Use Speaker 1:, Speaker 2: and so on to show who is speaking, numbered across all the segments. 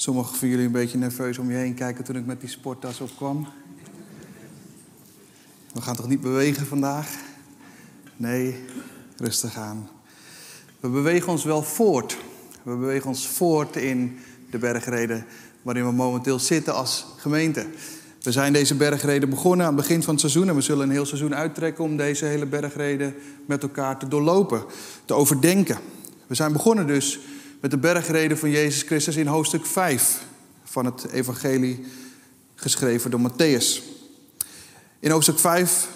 Speaker 1: sommigen van jullie een beetje nerveus om je heen kijken toen ik met die sporttas opkwam. We gaan toch niet bewegen vandaag? Nee, rustig aan. We bewegen ons wel voort. We bewegen ons voort in de bergreden waarin we momenteel zitten als gemeente. We zijn deze bergreden begonnen aan het begin van het seizoen en we zullen een heel seizoen uittrekken om deze hele bergreden met elkaar te doorlopen, te overdenken. We zijn begonnen dus met de bergreden van Jezus Christus in hoofdstuk 5 van het evangelie geschreven door Matthäus. In hoofdstuk 5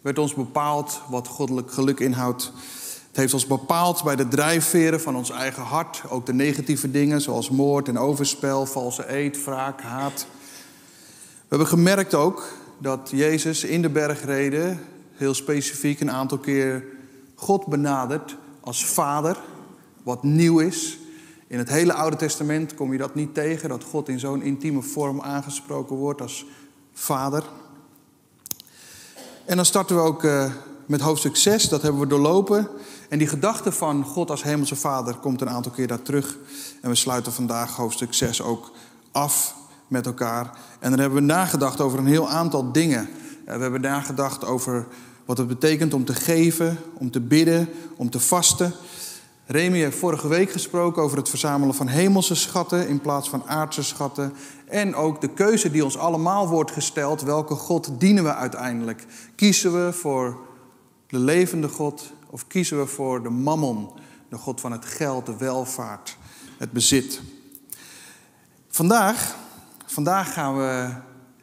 Speaker 1: werd ons bepaald wat goddelijk geluk inhoudt. Het heeft ons bepaald bij de drijfveren van ons eigen hart, ook de negatieve dingen zoals moord en overspel, valse eed, wraak, haat. We hebben gemerkt ook dat Jezus in de bergreden heel specifiek een aantal keer God benadert als vader, wat nieuw is. In het hele Oude Testament kom je dat niet tegen, dat God in zo'n intieme vorm aangesproken wordt als vader. En dan starten we ook uh, met hoofdstuk 6, dat hebben we doorlopen. En die gedachte van God als hemelse vader komt een aantal keer daar terug. En we sluiten vandaag hoofdstuk 6 ook af met elkaar. En dan hebben we nagedacht over een heel aantal dingen. We hebben nagedacht over wat het betekent om te geven, om te bidden, om te vasten. Remy heeft vorige week gesproken over het verzamelen van hemelse schatten in plaats van aardse schatten. En ook de keuze die ons allemaal wordt gesteld, welke God dienen we uiteindelijk? Kiezen we voor de levende God of kiezen we voor de mammon, de God van het geld, de welvaart, het bezit? Vandaag Vandaag gaan we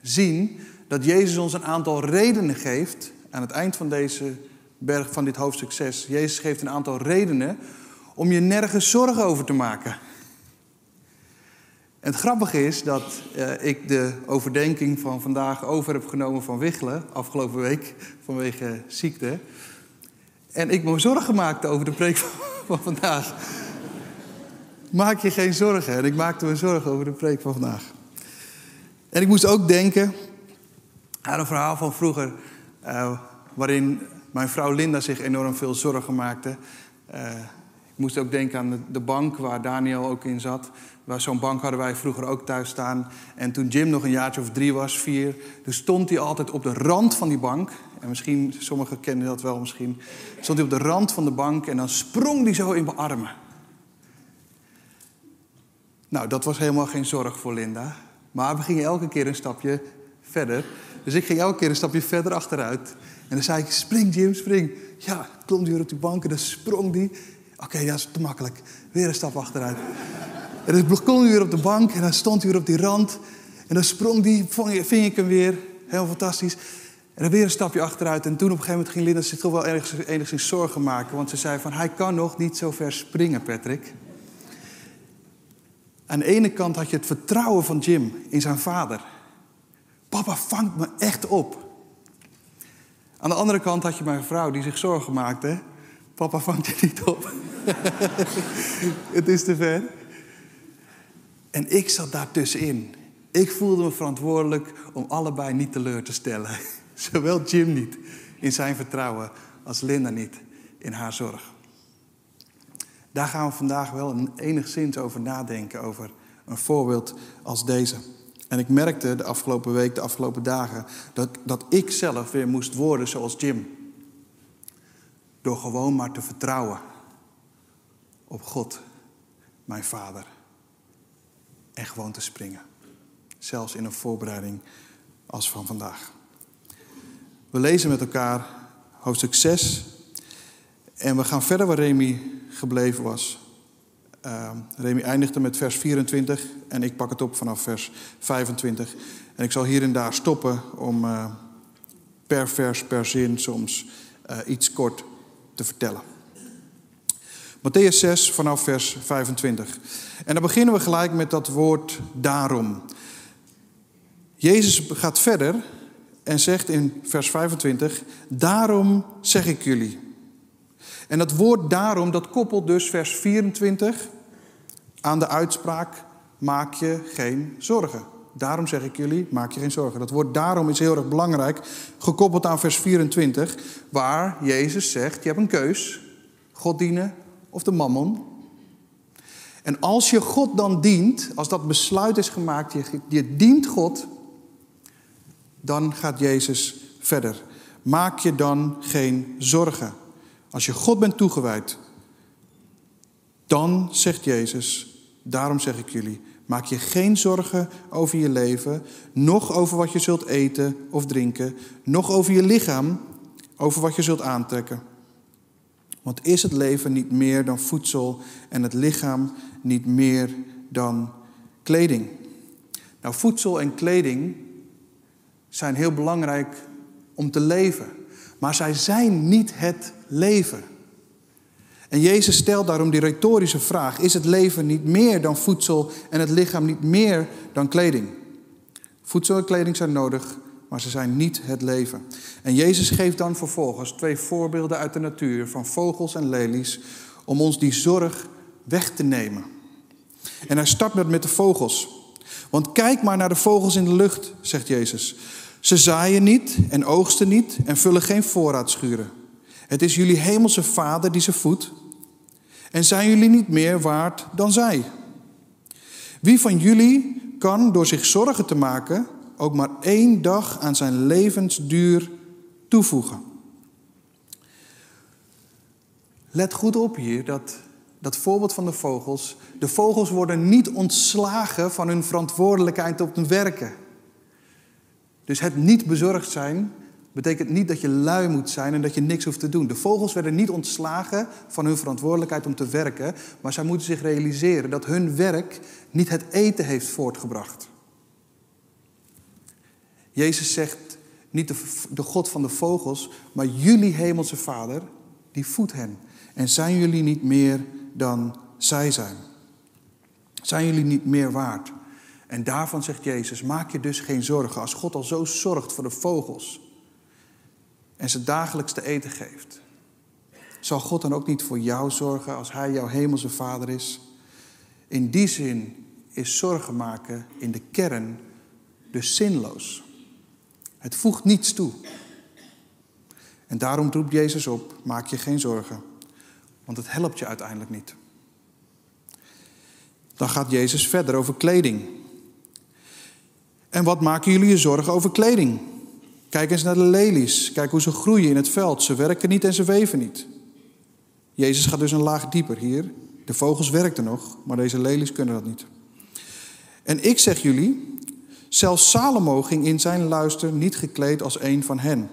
Speaker 1: zien dat Jezus ons een aantal redenen geeft aan het eind van deze berg van dit hoofdstuk 6. Jezus geeft een aantal redenen om je nergens zorgen over te maken. En het grappige is dat uh, ik de overdenking van vandaag over heb genomen van Wichelen, afgelopen week, vanwege ziekte. En ik me zorgen maakte over de preek van, van vandaag. Maak je geen zorgen. En ik maakte me zorgen over de preek van vandaag. En ik moest ook denken aan een verhaal van vroeger, uh, waarin mijn vrouw Linda zich enorm veel zorgen maakte. Uh, ik moest ook denken aan de, bank waar Daniel ook in zat. Waar zo'n bank hadden wij vroeger ook thuis staan. En toen Jim nog een jaartje of drie was, vier, toen stond hij altijd op de rand van die bank. En misschien, sommigen kennen dat wel misschien. Stond hij op de rand van de bank en dan sprong hij zo in mijn armen. Nou, dat was helemaal geen zorg voor Linda. Maar we gingen elke keer een stapje verder. Dus ik ging elke keer een stapje verder achteruit. En dan zei ik, spring Jim, spring. Ja, klom hij weer op die bank en dan sprong die. Oké, dat is te makkelijk. Weer een stap achteruit. En dan klom hij weer op de bank en dan stond hij weer op die rand. En dan sprong die, ving ik hem weer. Heel fantastisch. En dan weer een stapje achteruit. En toen op een gegeven moment ging Linda zich toch wel enigszins, enigszins zorgen maken. Want ze zei van, hij kan nog niet zo ver springen, Patrick. Aan de ene kant had je het vertrouwen van Jim in zijn vader. Papa vangt me echt op. Aan de andere kant had je mijn vrouw die zich zorgen maakte. Papa vangt je niet op. het is te ver. En ik zat daartussenin. Ik voelde me verantwoordelijk om allebei niet teleur te stellen. Zowel Jim niet in zijn vertrouwen als Linda niet in haar zorg. Daar gaan we vandaag wel enigszins over nadenken, over een voorbeeld als deze. En ik merkte de afgelopen week, de afgelopen dagen, dat, dat ik zelf weer moest worden zoals Jim. Door gewoon maar te vertrouwen op God, mijn vader. En gewoon te springen. Zelfs in een voorbereiding als van vandaag. We lezen met elkaar hoofdstuk 6. En we gaan verder waar Remy gebleven was. Uh, Remy eindigde met vers 24 en ik pak het op vanaf vers 25. En ik zal hier en daar stoppen om uh, per vers, per zin soms uh, iets kort te vertellen. Matthäus 6 vanaf vers 25. En dan beginnen we gelijk met dat woord daarom. Jezus gaat verder en zegt in vers 25: Daarom zeg ik jullie. En dat woord daarom, dat koppelt dus vers 24 aan de uitspraak: maak je geen zorgen. Daarom zeg ik jullie, maak je geen zorgen. Dat woord daarom is heel erg belangrijk, gekoppeld aan vers 24, waar Jezus zegt: je hebt een keus, God dienen of de mammon. En als je God dan dient, als dat besluit is gemaakt, je, je dient God, dan gaat Jezus verder. Maak je dan geen zorgen. Als je God bent toegewijd, dan zegt Jezus, daarom zeg ik jullie, maak je geen zorgen over je leven, nog over wat je zult eten of drinken, nog over je lichaam, over wat je zult aantrekken. Want is het leven niet meer dan voedsel en het lichaam niet meer dan kleding? Nou, voedsel en kleding zijn heel belangrijk om te leven. Maar zij zijn niet het leven. En Jezus stelt daarom die retorische vraag: is het leven niet meer dan voedsel en het lichaam niet meer dan kleding? Voedsel en kleding zijn nodig, maar ze zijn niet het leven. En Jezus geeft dan vervolgens twee voorbeelden uit de natuur van vogels en lelies om ons die zorg weg te nemen. En hij start met, met de vogels. Want kijk maar naar de vogels in de lucht, zegt Jezus. Ze zaaien niet en oogsten niet en vullen geen voorraadschuren. Het is jullie hemelse Vader die ze voedt. En zijn jullie niet meer waard dan zij? Wie van jullie kan door zich zorgen te maken ook maar één dag aan zijn levensduur toevoegen? Let goed op hier dat dat voorbeeld van de vogels. De vogels worden niet ontslagen van hun verantwoordelijkheid op te werken. Dus het niet bezorgd zijn betekent niet dat je lui moet zijn en dat je niks hoeft te doen. De vogels werden niet ontslagen van hun verantwoordelijkheid om te werken, maar zij moeten zich realiseren dat hun werk niet het eten heeft voortgebracht. Jezus zegt niet de, de God van de vogels, maar jullie hemelse Vader, die voedt hen. En zijn jullie niet meer dan zij zijn? Zijn jullie niet meer waard? En daarvan zegt Jezus, maak je dus geen zorgen. Als God al zo zorgt voor de vogels en ze dagelijks te eten geeft, zal God dan ook niet voor jou zorgen als Hij jouw hemelse Vader is? In die zin is zorgen maken in de kern dus zinloos. Het voegt niets toe. En daarom roept Jezus op, maak je geen zorgen, want het helpt je uiteindelijk niet. Dan gaat Jezus verder over kleding. En wat maken jullie je zorgen over kleding? Kijk eens naar de lelies. Kijk hoe ze groeien in het veld. Ze werken niet en ze weven niet. Jezus gaat dus een laag dieper hier. De vogels werkten nog, maar deze lelies kunnen dat niet. En ik zeg jullie, zelfs Salomo ging in zijn luister niet gekleed als een van hen.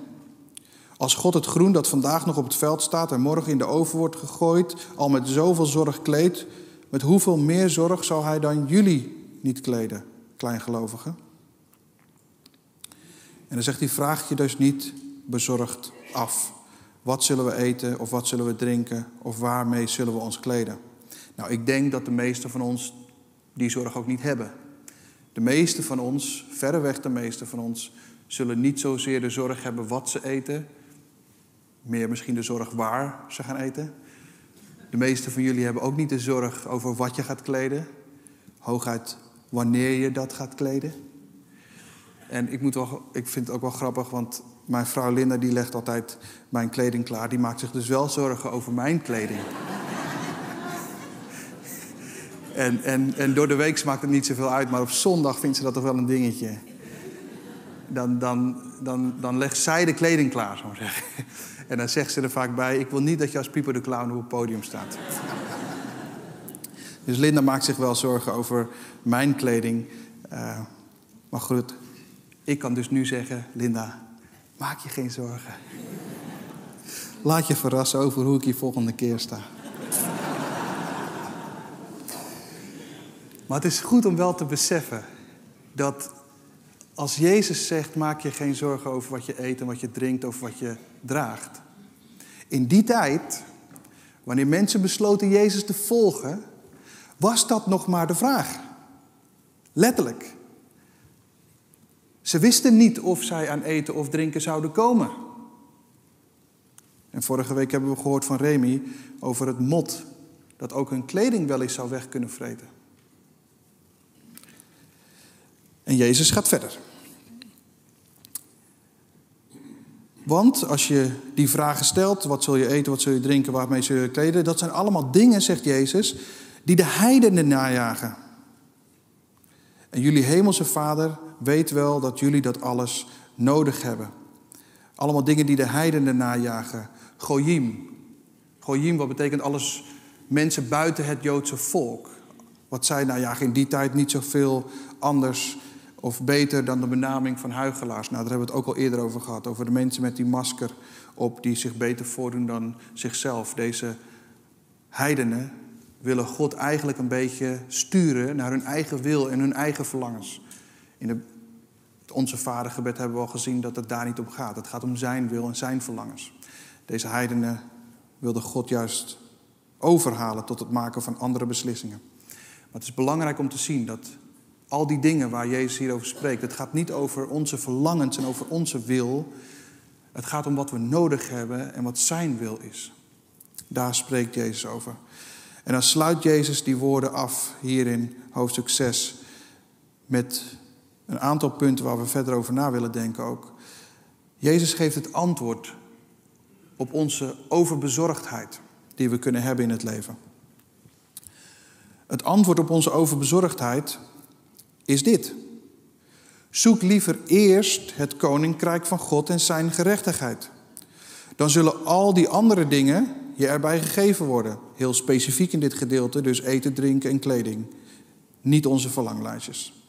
Speaker 1: Als God het groen dat vandaag nog op het veld staat en morgen in de oven wordt gegooid, al met zoveel zorg kleedt, met hoeveel meer zorg zou hij dan jullie niet kleden, kleingelovigen? En dan zegt hij, vraag je dus niet bezorgd af. Wat zullen we eten of wat zullen we drinken of waarmee zullen we ons kleden? Nou, ik denk dat de meesten van ons die zorg ook niet hebben. De meeste van ons, verreweg de meeste van ons, zullen niet zozeer de zorg hebben wat ze eten, meer misschien de zorg waar ze gaan eten. De meeste van jullie hebben ook niet de zorg over wat je gaat kleden, hooguit wanneer je dat gaat kleden. En ik, moet wel, ik vind het ook wel grappig, want mijn vrouw Linda die legt altijd mijn kleding klaar. Die maakt zich dus wel zorgen over mijn kleding. en, en, en door de week maakt het niet zoveel uit, maar op zondag vindt ze dat toch wel een dingetje. Dan, dan, dan, dan legt zij de kleding klaar, ik zeggen. En dan zegt ze er vaak bij: Ik wil niet dat je als Pieper de Clown op het podium staat. dus Linda maakt zich wel zorgen over mijn kleding. Uh, maar goed, ik kan dus nu zeggen, Linda, maak je geen zorgen. Laat je verrassen over hoe ik hier volgende keer sta. Maar het is goed om wel te beseffen dat als Jezus zegt: maak je geen zorgen over wat je eet en wat je drinkt, of wat je draagt. In die tijd wanneer mensen besloten Jezus te volgen, was dat nog maar de vraag. Letterlijk. Ze wisten niet of zij aan eten of drinken zouden komen. En vorige week hebben we gehoord van Remy over het mot dat ook hun kleding wel eens zou weg kunnen vreten. En Jezus gaat verder. Want als je die vragen stelt, wat zul je eten, wat zul je drinken, waarmee zul je kleden, dat zijn allemaal dingen, zegt Jezus, die de heidenen najagen. En jullie hemelse Vader weet wel dat jullie dat alles nodig hebben. Allemaal dingen die de heidenen najagen. Goyim. Goyim, wat betekent alles mensen buiten het Joodse volk. Wat zij najagen in die tijd niet zoveel anders of beter dan de benaming van huigelaars. Nou, daar hebben we het ook al eerder over gehad. Over de mensen met die masker op die zich beter voordoen dan zichzelf. Deze heidenen willen God eigenlijk een beetje sturen naar hun eigen wil en hun eigen verlangens. In de, onze vadergebed hebben we al gezien dat het daar niet om gaat. Het gaat om zijn wil en zijn verlangens. Deze heidenen wilde God juist overhalen tot het maken van andere beslissingen. Maar het is belangrijk om te zien dat al die dingen waar Jezus hier over spreekt, het gaat niet over onze verlangens en over onze wil. Het gaat om wat we nodig hebben en wat zijn wil is. Daar spreekt Jezus over. En dan sluit Jezus die woorden af hier in hoofdstuk 6 met een aantal punten waar we verder over na willen denken ook. Jezus geeft het antwoord op onze overbezorgdheid die we kunnen hebben in het leven. Het antwoord op onze overbezorgdheid is dit. Zoek liever eerst het koninkrijk van God en zijn gerechtigheid. Dan zullen al die andere dingen je erbij gegeven worden. Heel specifiek in dit gedeelte, dus eten, drinken en kleding. Niet onze verlanglijstjes.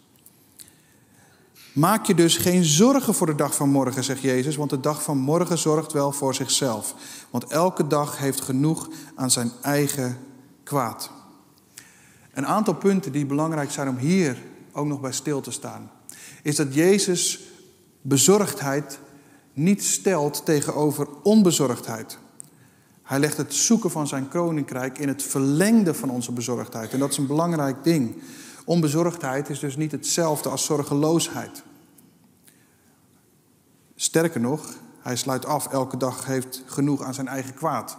Speaker 1: Maak je dus geen zorgen voor de dag van morgen, zegt Jezus, want de dag van morgen zorgt wel voor zichzelf. Want elke dag heeft genoeg aan zijn eigen kwaad. Een aantal punten die belangrijk zijn om hier ook nog bij stil te staan, is dat Jezus bezorgdheid niet stelt tegenover onbezorgdheid. Hij legt het zoeken van zijn koninkrijk in het verlengde van onze bezorgdheid. En dat is een belangrijk ding. Onbezorgdheid is dus niet hetzelfde als zorgeloosheid. Sterker nog, hij sluit af, elke dag heeft genoeg aan zijn eigen kwaad,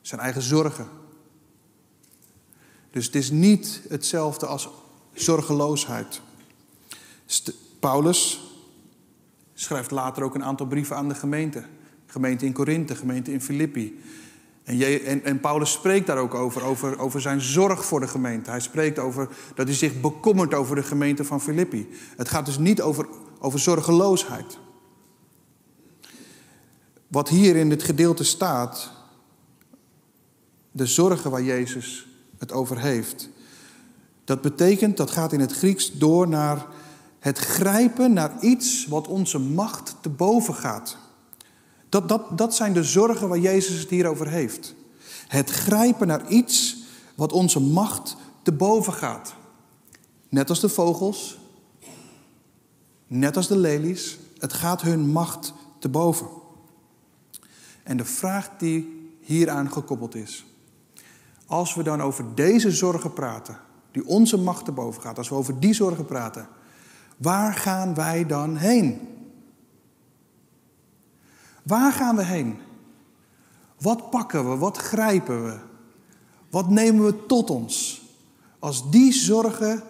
Speaker 1: zijn eigen zorgen. Dus het is niet hetzelfde als zorgeloosheid. Paulus schrijft later ook een aantal brieven aan de gemeente. Gemeente in Korinthe, gemeente in Filippi. En, en, en, Paulus spreekt daar ook over, over, over zijn zorg voor de gemeente. Hij spreekt over dat hij zich bekommert over de gemeente van Filippi. Het gaat dus niet over, over zorgeloosheid. Wat hier in dit gedeelte staat, de zorgen waar Jezus het over heeft, dat betekent, dat gaat in het Grieks door naar het grijpen naar iets wat onze macht te boven gaat. Dat, dat, dat zijn de zorgen waar Jezus het hier over heeft. Het grijpen naar iets wat onze macht te boven gaat. Net als de vogels, net als de lelies, het gaat hun macht te boven. En de vraag die hieraan gekoppeld is, als we dan over deze zorgen praten, die onze macht te boven gaat, als we over die zorgen praten, waar gaan wij dan heen? Waar gaan we heen? Wat pakken we? Wat grijpen we? Wat nemen we tot ons? Als die zorgen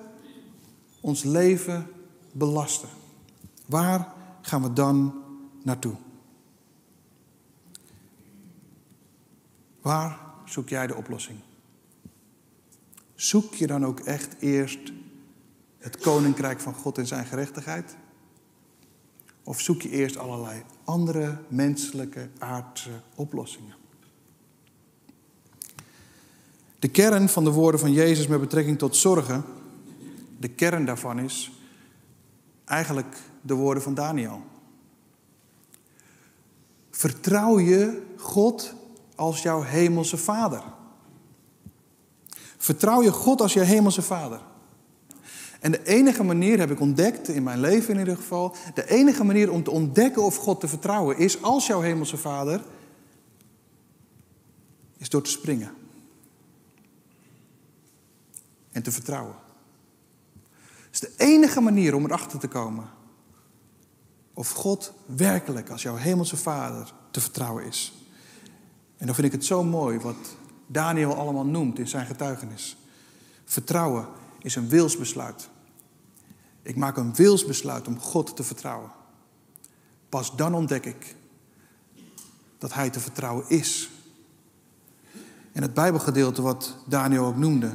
Speaker 1: ons leven belasten. Waar gaan we dan naartoe? Waar zoek jij de oplossing? Zoek je dan ook echt eerst het koninkrijk van God en zijn gerechtigheid? Of zoek je eerst allerlei andere menselijke aardse oplossingen? De kern van de woorden van Jezus met betrekking tot zorgen, de kern daarvan is eigenlijk de woorden van Daniel. Vertrouw je God als jouw hemelse vader? Vertrouw je God als je hemelse vader? En de enige manier, heb ik ontdekt, in mijn leven in ieder geval, de enige manier om te ontdekken of God te vertrouwen is als jouw hemelse vader is door te springen. En te vertrouwen. Het is de enige manier om erachter te komen of God werkelijk als jouw hemelse vader te vertrouwen is. En dan vind ik het zo mooi wat Daniel allemaal noemt in zijn getuigenis. Vertrouwen is een wilsbesluit. Ik maak een wilsbesluit om God te vertrouwen. Pas dan ontdek ik dat Hij te vertrouwen is. En het Bijbelgedeelte wat Daniel ook noemde.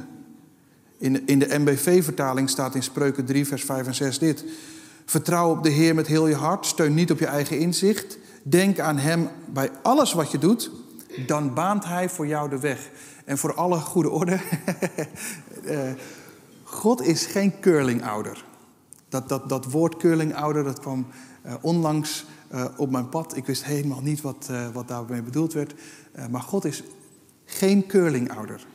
Speaker 1: In de, in de MBV-vertaling staat in Spreuken 3, vers 5 en 6 dit. Vertrouw op de Heer met heel je hart. Steun niet op je eigen inzicht. Denk aan Hem bij alles wat je doet. Dan baant Hij voor jou de weg. En voor alle goede orde. Eh, God is geen curlingouder. Dat, dat, dat woord curlingouder, dat kwam uh, onlangs uh, op mijn pad. Ik wist helemaal niet wat, uh, wat daarmee bedoeld werd. maar God is geen curlingouder.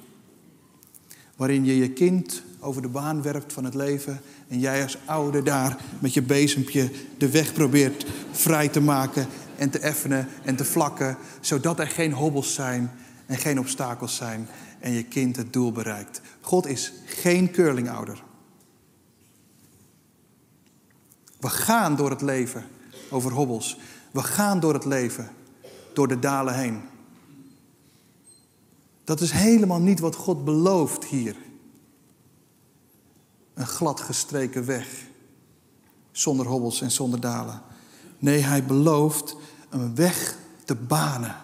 Speaker 1: Waarin je je kind over de baan werpt van het leven. En jij als ouder daar met je bezempje de weg probeert vrij te maken en te effenen en te vlakken. Zodat er geen hobbels zijn en geen obstakels zijn en je kind het doel bereikt. God is geen curlingouder. We gaan door het leven over hobbels. We gaan door het leven door de dalen heen. Dat is helemaal niet wat God belooft hier. Een glad gestreken weg, zonder hobbels en zonder dalen. Nee, hij belooft een weg te banen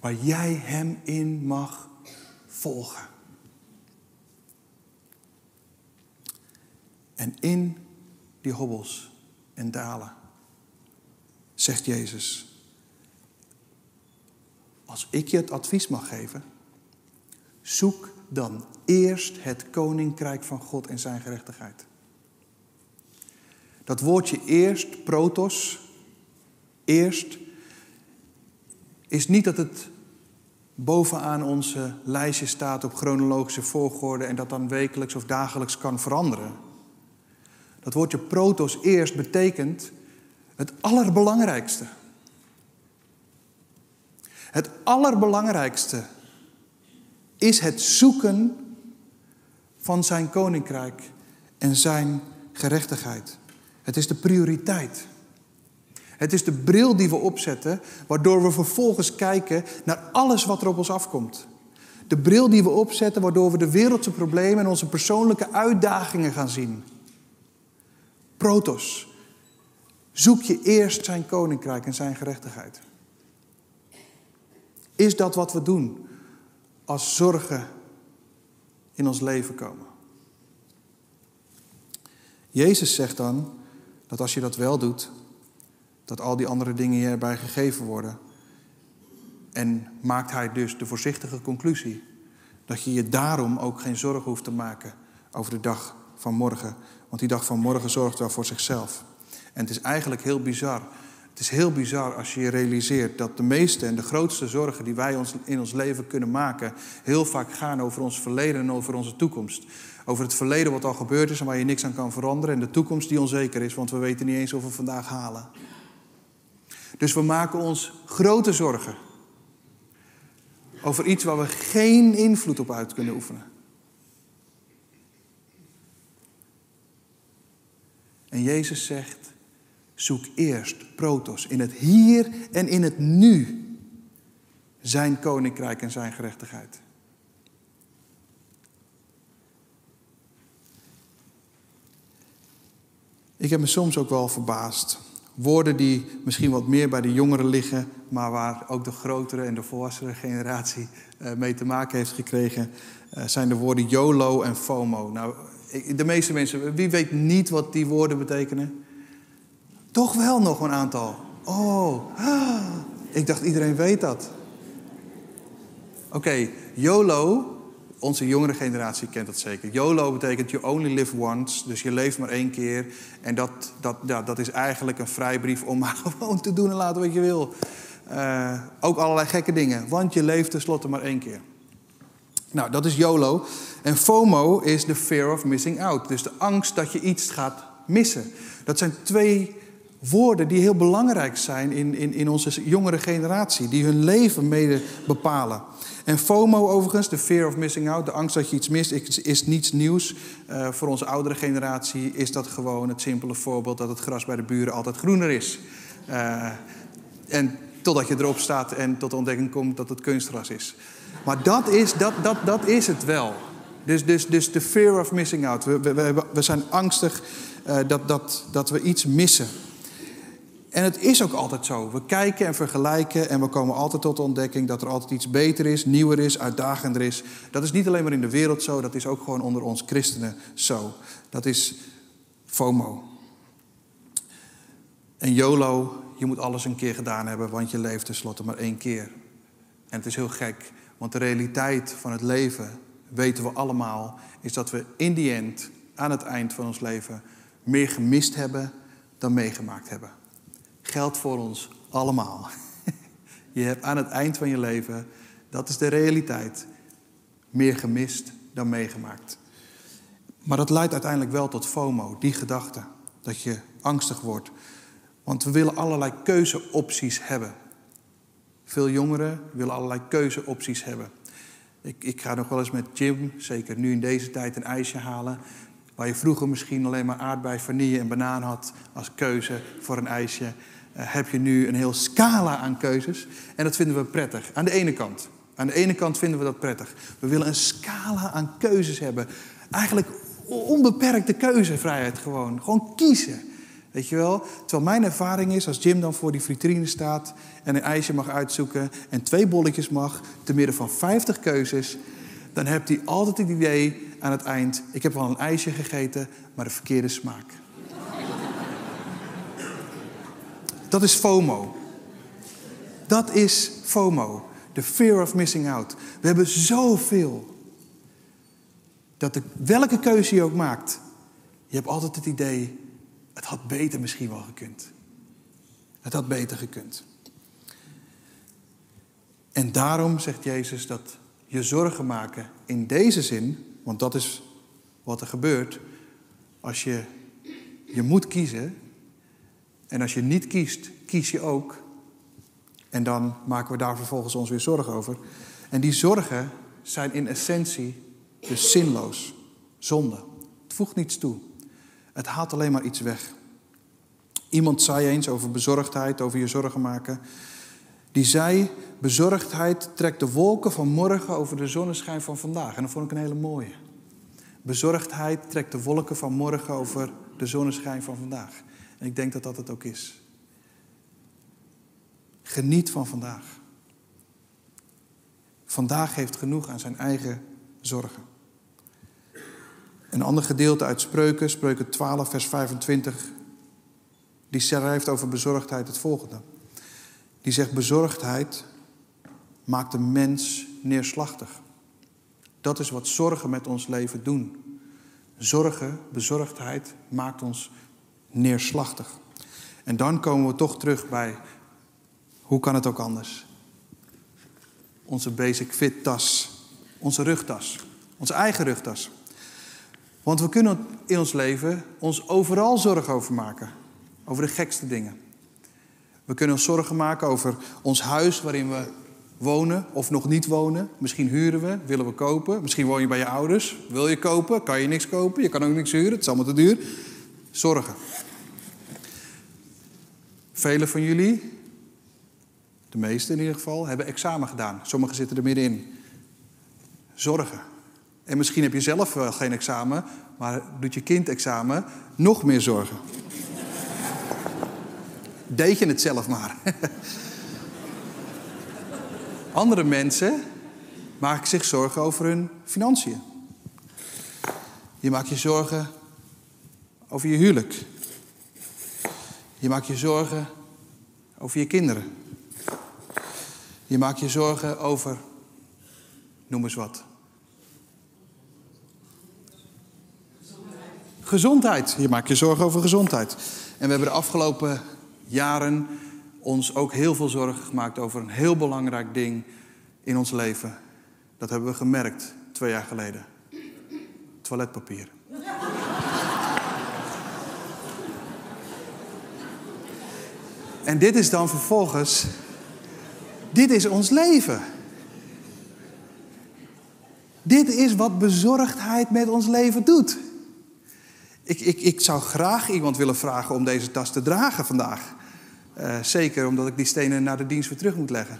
Speaker 1: waar jij hem in mag volgen. En in die hobbels en dalen zegt Jezus, als ik je het advies mag geven, zoek dan eerst het koninkrijk van God en zijn gerechtigheid. Dat woordje eerst, protos, eerst, is niet dat het bovenaan onze lijstje staat op chronologische volgorde en dat dan wekelijks of dagelijks kan veranderen. Dat woordje protos eerst betekent het allerbelangrijkste. Het allerbelangrijkste is het zoeken van zijn koninkrijk en zijn gerechtigheid. Het is de prioriteit. Het is de bril die we opzetten, waardoor we vervolgens kijken naar alles wat er op ons afkomt. De bril die we opzetten, waardoor we de wereldse problemen en onze persoonlijke uitdagingen gaan zien. Protos. Zoek je eerst zijn koninkrijk en zijn gerechtigheid. Is dat wat we doen als zorgen in ons leven komen? Jezus zegt dan dat als je dat wel doet, dat al die andere dingen hierbij gegeven worden. En maakt hij dus de voorzichtige conclusie dat je je daarom ook geen zorgen hoeft te maken over de dag van morgen. Want die dag van morgen zorgt wel voor zichzelf. En het is eigenlijk heel bizar. Het is heel bizar als je je realiseert dat de meeste en de grootste zorgen die wij ons in ons leven kunnen maken, heel vaak gaan over ons verleden en over onze toekomst. Over het verleden wat al gebeurd is en waar je niks aan kan veranderen. En de toekomst die onzeker is, want we weten niet eens of we vandaag halen. Dus we maken ons grote zorgen over iets waar we geen invloed op uit kunnen oefenen. En Jezus zegt, zoek eerst, protos, in het hier en in het nu zijn koninkrijk en zijn gerechtigheid. Ik heb me soms ook wel verbaasd Woorden die misschien wat meer bij de jongeren liggen, maar waar ook de grotere en de volwassene generatie eh, mee te maken heeft gekregen, eh, zijn de woorden YOLO en FOMO. Nou, de meeste mensen, wie weet niet wat die woorden betekenen? Toch wel nog een aantal. Oh, ik dacht iedereen weet dat. Oké, YOLO onze jongere generatie kent dat zeker. YOLO betekent you only live once, dus je leeft maar één keer. En dat, dat, ja, dat is eigenlijk een vrijbrief om maar gewoon te doen en laten wat je wil. Uh, ook allerlei gekke dingen, want je leeft tenslotte maar één keer. Nou, dat is YOLO. En FOMO is the fear of missing out. Dus de angst dat je iets gaat missen. Dat zijn twee woorden die heel belangrijk zijn in, in, in onze jongere generatie, die hun leven mede bepalen. En FOMO overigens, de fear of missing out, de angst dat je iets mist, is, is niets nieuws. Uh, voor onze oudere generatie is dat gewoon het simpele voorbeeld dat het gras bij de buren altijd groener is. Uh, en totdat je erop staat en tot de ontdekking komt dat het kunstgras is. Maar dat is, dat, dat, dat is het wel. Dus, dus, dus de fear of missing out. We, we, we zijn angstig uh, dat, dat, dat we iets missen. En het is ook altijd zo. We kijken en vergelijken en we komen altijd tot de ontdekking dat er altijd iets beter is, nieuwer is, uitdagender is. Dat is niet alleen maar in de wereld zo, dat is ook gewoon onder ons christenen zo. Dat is FOMO. En YOLO, je moet alles een keer gedaan hebben, want je leeft tenslotte maar één keer. En het is heel gek, want de realiteit van het leven, weten we allemaal, is dat we in die end, aan het eind van ons leven, meer gemist hebben dan meegemaakt hebben geldt voor ons allemaal. Je hebt aan het eind van je leven, dat is de realiteit, meer gemist dan meegemaakt. Maar dat leidt uiteindelijk wel tot FOMO, die gedachte, dat je angstig wordt. Want we willen allerlei keuzeopties hebben. Veel jongeren willen allerlei keuzeopties hebben. Ik, ik ga nog wel eens met Jim, zeker nu in deze tijd, een ijsje halen. Waar je vroeger misschien alleen maar aardbei, vanille en banaan had als keuze voor een ijsje. Eh, heb je nu een heel scala aan keuzes. En dat vinden we prettig. Aan de ene kant. Aan de ene kant vinden we dat prettig. We willen een scala aan keuzes hebben. Eigenlijk onbeperkte keuzevrijheid gewoon. Gewoon kiezen. Weet je wel? Terwijl mijn ervaring is, als Jim dan voor die vitrine staat en een ijsje mag uitzoeken en twee bolletjes mag, te midden van 50 keuzes, dan hebt hij altijd het idee aan het eind: ik heb wel een ijsje gegeten, maar de verkeerde smaak. Dat is FOMO. Dat is FOMO. De fear of missing out. We hebben zoveel. Dat de, welke keuze je ook maakt, je hebt altijd het idee, het had beter misschien wel gekund. Het had beter gekund. En daarom zegt Jezus dat je zorgen maken in deze zin, want dat is wat er gebeurt als je je moet kiezen, en als je niet kiest, kies je ook. En dan maken we daar vervolgens ons weer zorgen over. En die zorgen zijn in essentie dus zinloos. Zonde. Het voegt niets toe. Het haalt alleen maar iets weg. Iemand zei eens over bezorgdheid, over je zorgen maken. Die zei: Bezorgdheid trekt de wolken van morgen over de zonneschijn van vandaag. En dat vond ik een hele mooie. Bezorgdheid trekt de wolken van morgen over de zonneschijn van vandaag. En ik denk dat dat het ook is. Geniet van vandaag. Vandaag heeft genoeg aan zijn eigen zorgen. Een ander gedeelte uit Spreuken, Spreuken 12, vers 25, die schrijft over bezorgdheid het volgende. Die zegt: Bezorgdheid maakt een mens neerslachtig. Dat is wat zorgen met ons leven doen. Zorgen, bezorgdheid maakt ons neerslachtig. En dan komen we toch terug bij, hoe kan het ook anders? Onze basic fit tas, onze rugtas, onze eigen rugtas. Want we kunnen in ons leven ons overal zorgen over maken, over de gekste dingen. We kunnen ons zorgen maken over ons huis waarin we wonen of nog niet wonen. Misschien huren we, willen we kopen. Misschien woon je bij je ouders. Wil je kopen, kan je niks kopen. Je kan ook niks huren, het is allemaal te duur. Zorgen. Velen van jullie, de meeste in ieder geval, hebben examen gedaan. Sommigen zitten er middenin. Zorgen. En misschien heb je zelf wel geen examen, maar doet je kind examen, nog meer zorgen. Deed je het zelf maar. Andere mensen maken zich zorgen over hun financiën. Je maakt je zorgen over je huwelijk. Je maakt je zorgen over je kinderen. Je maakt je zorgen over, noem eens wat. Gezondheid. Je maakt je zorgen over gezondheid. En we hebben de afgelopen jaren ons ook heel veel zorgen gemaakt over een heel belangrijk ding in ons leven. Dat hebben we gemerkt twee jaar geleden. Toiletpapier. En dit is dan vervolgens, dit is ons leven. Dit is wat bezorgdheid met ons leven doet. Ik, ik, ik zou graag iemand willen vragen om deze tas te dragen vandaag. Uh, zeker omdat ik die stenen naar de dienst weer terug moet leggen.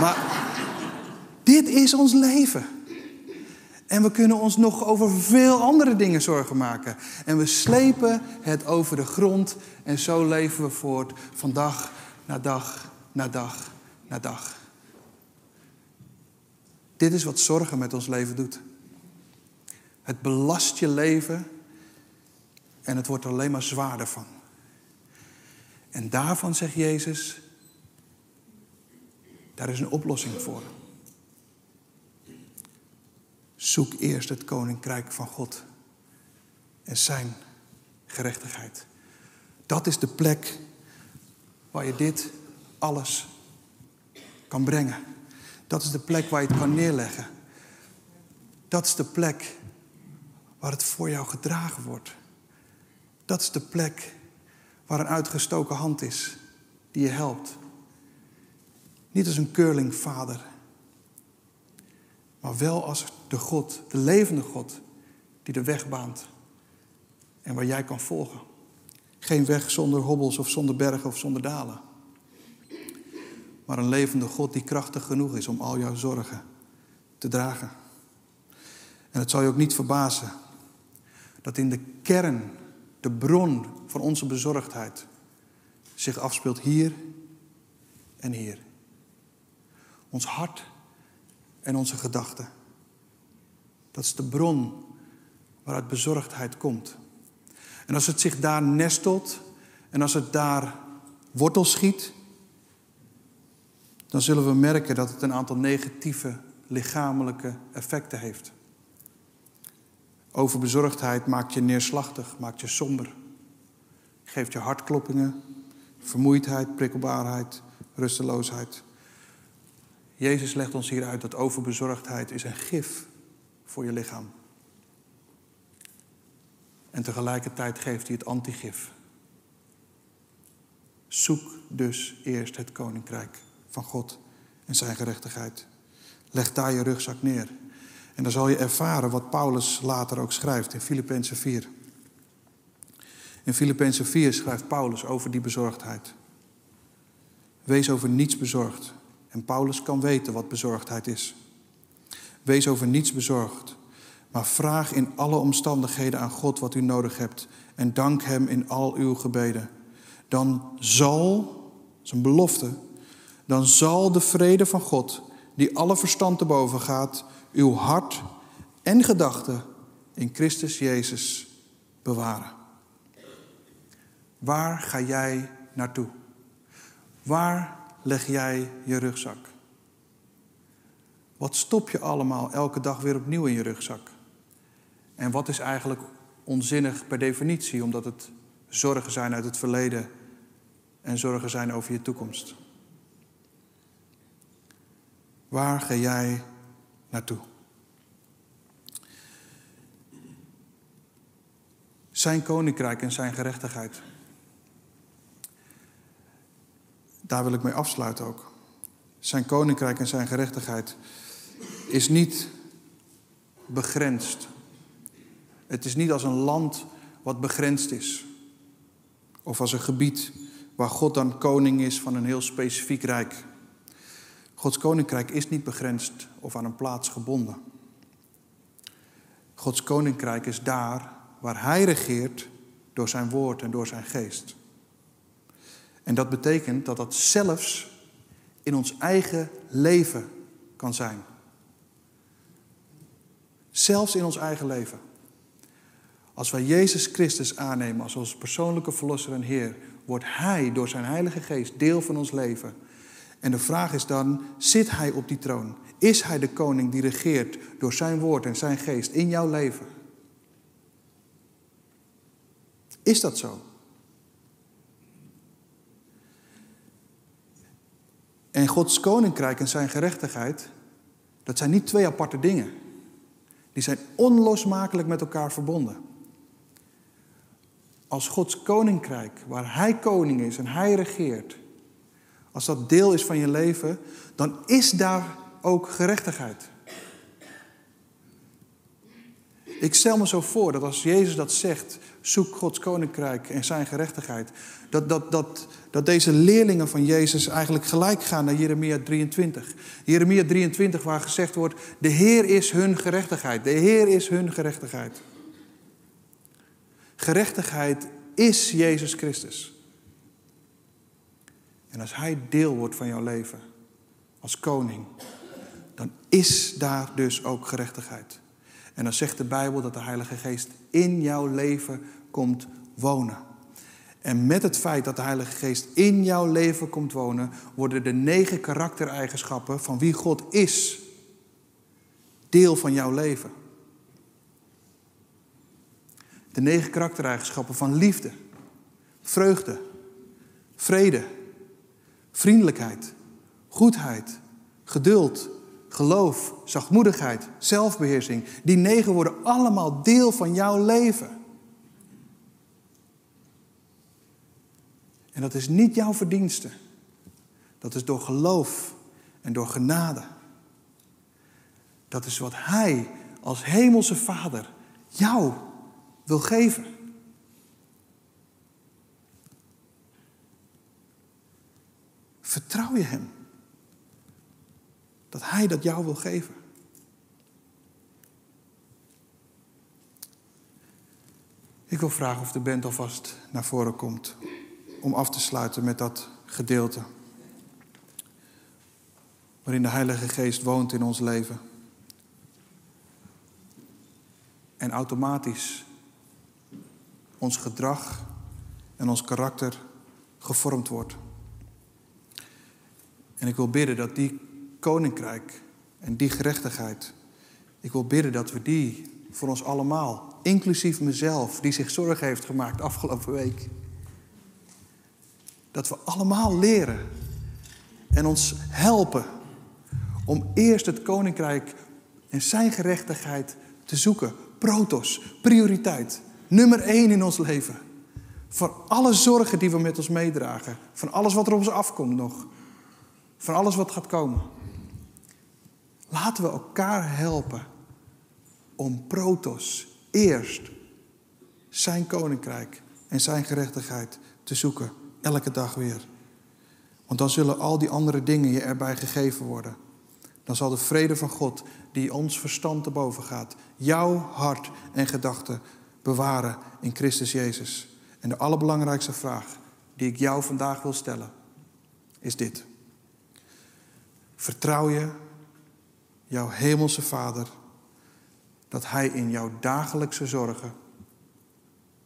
Speaker 1: Maar dit is ons leven. En we kunnen ons nog over veel andere dingen zorgen maken. En we slepen het over de grond en zo leven we voort van dag naar dag naar dag naar dag. Dit is wat zorgen met ons leven doet. Het belast je leven en het wordt er alleen maar zwaarder van. En daarvan zegt Jezus, daar is een oplossing voor. Zoek eerst het koninkrijk van God en zijn gerechtigheid. Dat is de plek waar je dit alles kan brengen. Dat is de plek waar je het kan neerleggen. Dat is de plek waar het voor jou gedragen wordt. Dat is de plek waar een uitgestoken hand is die je helpt. Niet als een curlingvader, maar wel als de God, de levende God, die de weg baant en waar jij kan volgen. Geen weg zonder hobbels of zonder bergen of zonder dalen. Maar een levende God die krachtig genoeg is om al jouw zorgen te dragen. En het zal je ook niet verbazen dat in de kern, de bron van onze bezorgdheid, zich afspeelt hier en hier. Ons hart en onze gedachten. Dat is de bron waaruit bezorgdheid komt. En als het zich daar nestelt en als het daar wortel schiet, dan zullen we merken dat het een aantal negatieve lichamelijke effecten heeft. Overbezorgdheid maakt je neerslachtig, maakt je somber. Geeft je hartkloppingen, vermoeidheid, prikkelbaarheid, rusteloosheid. Jezus legt ons hier uit dat overbezorgdheid is een gif voor je lichaam. En tegelijkertijd geeft hij het antigif. Zoek dus eerst het koninkrijk van God en zijn gerechtigheid. Leg daar je rugzak neer. En dan zal je ervaren wat Paulus later ook schrijft in Filippenzen 4. In Filippenzen 4 schrijft Paulus over die bezorgdheid. Wees over niets bezorgd. En Paulus kan weten wat bezorgdheid is. Wees over niets bezorgd, maar vraag in alle omstandigheden aan God wat u nodig hebt en dank Hem in al uw gebeden. Dan zal, dat is een belofte, dan zal de vrede van God, die alle verstand te boven gaat, uw hart en gedachten in Christus Jezus bewaren. Waar ga jij naartoe? Waar leg jij je rugzak? Wat stop je allemaal elke dag weer opnieuw in je rugzak? En wat is eigenlijk onzinnig per definitie, omdat het zorgen zijn uit het verleden en zorgen zijn over je toekomst? Waar ga jij naartoe? Zijn koninkrijk en zijn gerechtigheid. Daar wil ik mee afsluiten ook. Zijn koninkrijk en zijn gerechtigheid is niet begrensd. Het is niet als een land wat begrensd is. Of als een gebied waar God dan koning is van een heel specifiek rijk. Gods koninkrijk is niet begrensd of aan een plaats gebonden. Gods koninkrijk is daar waar Hij regeert door zijn woord en door zijn geest. En dat betekent dat dat zelfs in ons eigen leven kan zijn. Zelfs in ons eigen leven. Als wij Jezus Christus aannemen als ons persoonlijke verlosser en Heer, wordt Hij door zijn Heilige Geest deel van ons leven. En de vraag is dan, zit Hij op die troon? Is Hij de koning die regeert door zijn woord en zijn geest in jouw leven? Is dat zo? En Gods koninkrijk en zijn gerechtigheid, dat zijn niet twee aparte dingen. Die zijn onlosmakelijk met elkaar verbonden. Als Gods koninkrijk, waar Hij koning is en Hij regeert, als dat deel is van je leven, dan is daar ook gerechtigheid. Ik stel me zo voor dat als Jezus dat zegt, zoek Gods koninkrijk en zijn gerechtigheid, dat, dat, dat, dat deze leerlingen van Jezus eigenlijk gelijk gaan naar Jeremia 23. Jeremia 23 waar gezegd wordt, de Heer is hun gerechtigheid, de Heer is hun gerechtigheid. Gerechtigheid is Jezus Christus. En als Hij deel wordt van jouw leven, als koning, dan is daar dus ook gerechtigheid. En dan zegt de Bijbel dat de Heilige Geest in jouw leven komt wonen. En met het feit dat de Heilige Geest in jouw leven komt wonen, worden de negen karaktereigenschappen van wie God is deel van jouw leven. De negen karaktereigenschappen van liefde, vreugde, vrede, vriendelijkheid, goedheid, geduld, geloof, zachtmoedigheid, zelfbeheersing. Die negen worden allemaal deel van jouw leven. En dat is niet jouw verdienste. Dat is door geloof en door genade. Dat is wat Hij als Hemelse Vader jou wil geven. Vertrouw je Hem dat Hij dat jou wil geven. Ik wil vragen of de band alvast naar voren komt om af te sluiten met dat gedeelte. Waarin de Heilige Geest woont in ons leven. En automatisch ons gedrag en ons karakter gevormd wordt. En ik wil bidden dat die koninkrijk en die gerechtigheid, ik wil bidden dat we die voor ons allemaal, inclusief mezelf, die zich zorgen heeft gemaakt afgelopen week, dat we allemaal leren en ons helpen om eerst het koninkrijk en zijn gerechtigheid te zoeken. Protos, prioriteit, nummer één in ons leven. Van alle zorgen die we met ons meedragen, van alles wat er op ons afkomt nog, van alles wat gaat komen. Laten we elkaar helpen om protos eerst zijn koninkrijk en zijn gerechtigheid te zoeken, elke dag weer. Want dan zullen al die andere dingen je erbij gegeven worden. Dan zal de vrede van God, die ons verstand te boven gaat, jouw hart en gedachten bewaren in Christus Jezus. En de allerbelangrijkste vraag die ik jou vandaag wil stellen, is dit. Vertrouw je jouw hemelse Vader, dat Hij in jouw dagelijkse zorgen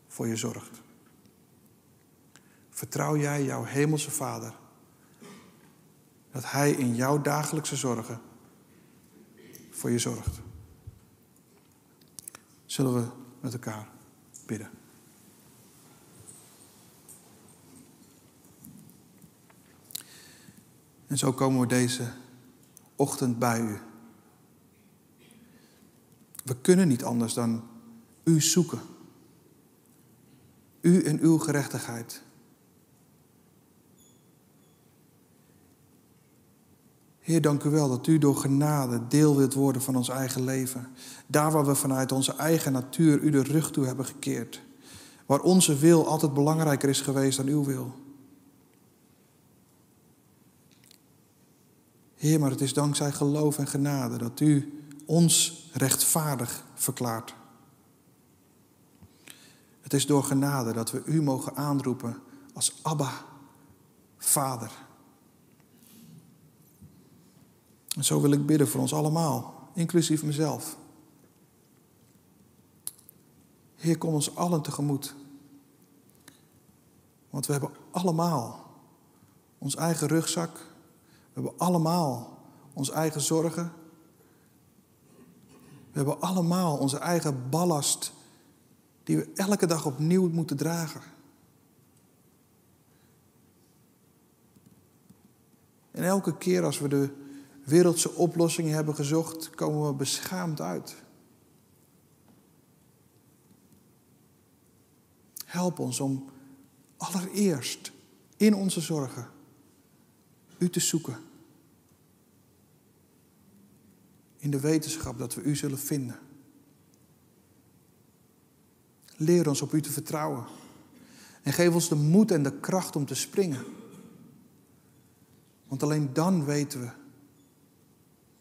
Speaker 1: voor je zorgt. Vertrouw jij jouw hemelse Vader, dat Hij in jouw dagelijkse zorgen voor je zorgt. Zullen we met elkaar bidden. En zo komen we deze ochtend bij u. We kunnen niet anders dan u zoeken. U en uw gerechtigheid. Heer, dank u wel dat u door genade deel wilt worden van ons eigen leven. Daar waar we vanuit onze eigen natuur u de rug toe hebben gekeerd. Waar onze wil altijd belangrijker is geweest dan uw wil. Heer, maar het is dankzij geloof en genade dat u ons rechtvaardig verklaart. Het is door genade dat we u mogen aanroepen als Abba, Vader. En zo wil ik bidden voor ons allemaal, inclusief mezelf. Heer, kom ons allen tegemoet. Want we hebben allemaal ons eigen rugzak. We hebben allemaal onze eigen zorgen. We hebben allemaal onze eigen ballast die we elke dag opnieuw moeten dragen. En elke keer als we de wereldse oplossingen hebben gezocht, komen we beschaamd uit. Help ons om allereerst in onze zorgen u te zoeken. In de wetenschap dat we u zullen vinden. Leer ons op u te vertrouwen. En geef ons de moed en de kracht om te springen. Want alleen dan weten we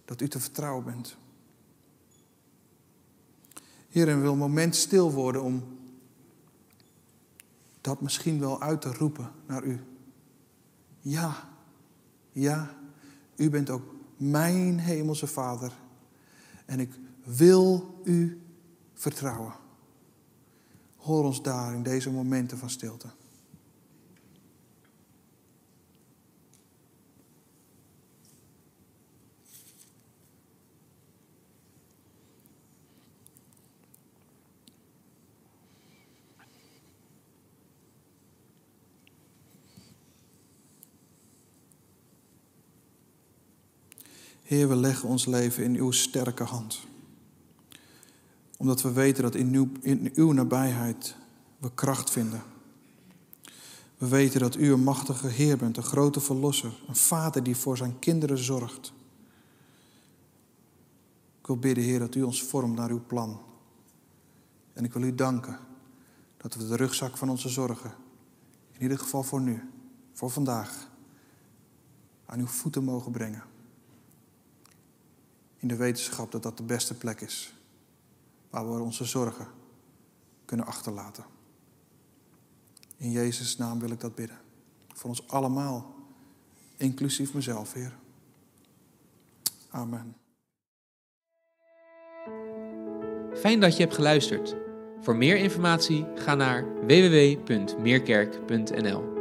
Speaker 1: dat u te vertrouwen bent. Heer, en wil een moment stil worden om dat misschien wel uit te roepen naar u. Ja, ja, u bent ook mijn hemelse Vader. En ik wil u vertrouwen. Hoor ons daar in deze momenten van stilte. Heer, we leggen ons leven in uw sterke hand. Omdat we weten dat in uw, in uw nabijheid we kracht vinden. We weten dat u een machtige Heer bent, een grote verlosser, een vader die voor zijn kinderen zorgt. Ik wil bidden, Heer, dat u ons vormt naar uw plan. En ik wil u danken dat we de rugzak van onze zorgen, in ieder geval voor nu, voor vandaag, aan uw voeten mogen brengen. In de wetenschap dat dat de beste plek is waar we onze zorgen kunnen achterlaten. In Jezus' naam wil ik dat bidden. Voor ons allemaal, inclusief mezelf, Heer. Amen.
Speaker 2: Fijn dat je hebt geluisterd. Voor meer informatie ga naar www.meerkerk.nl.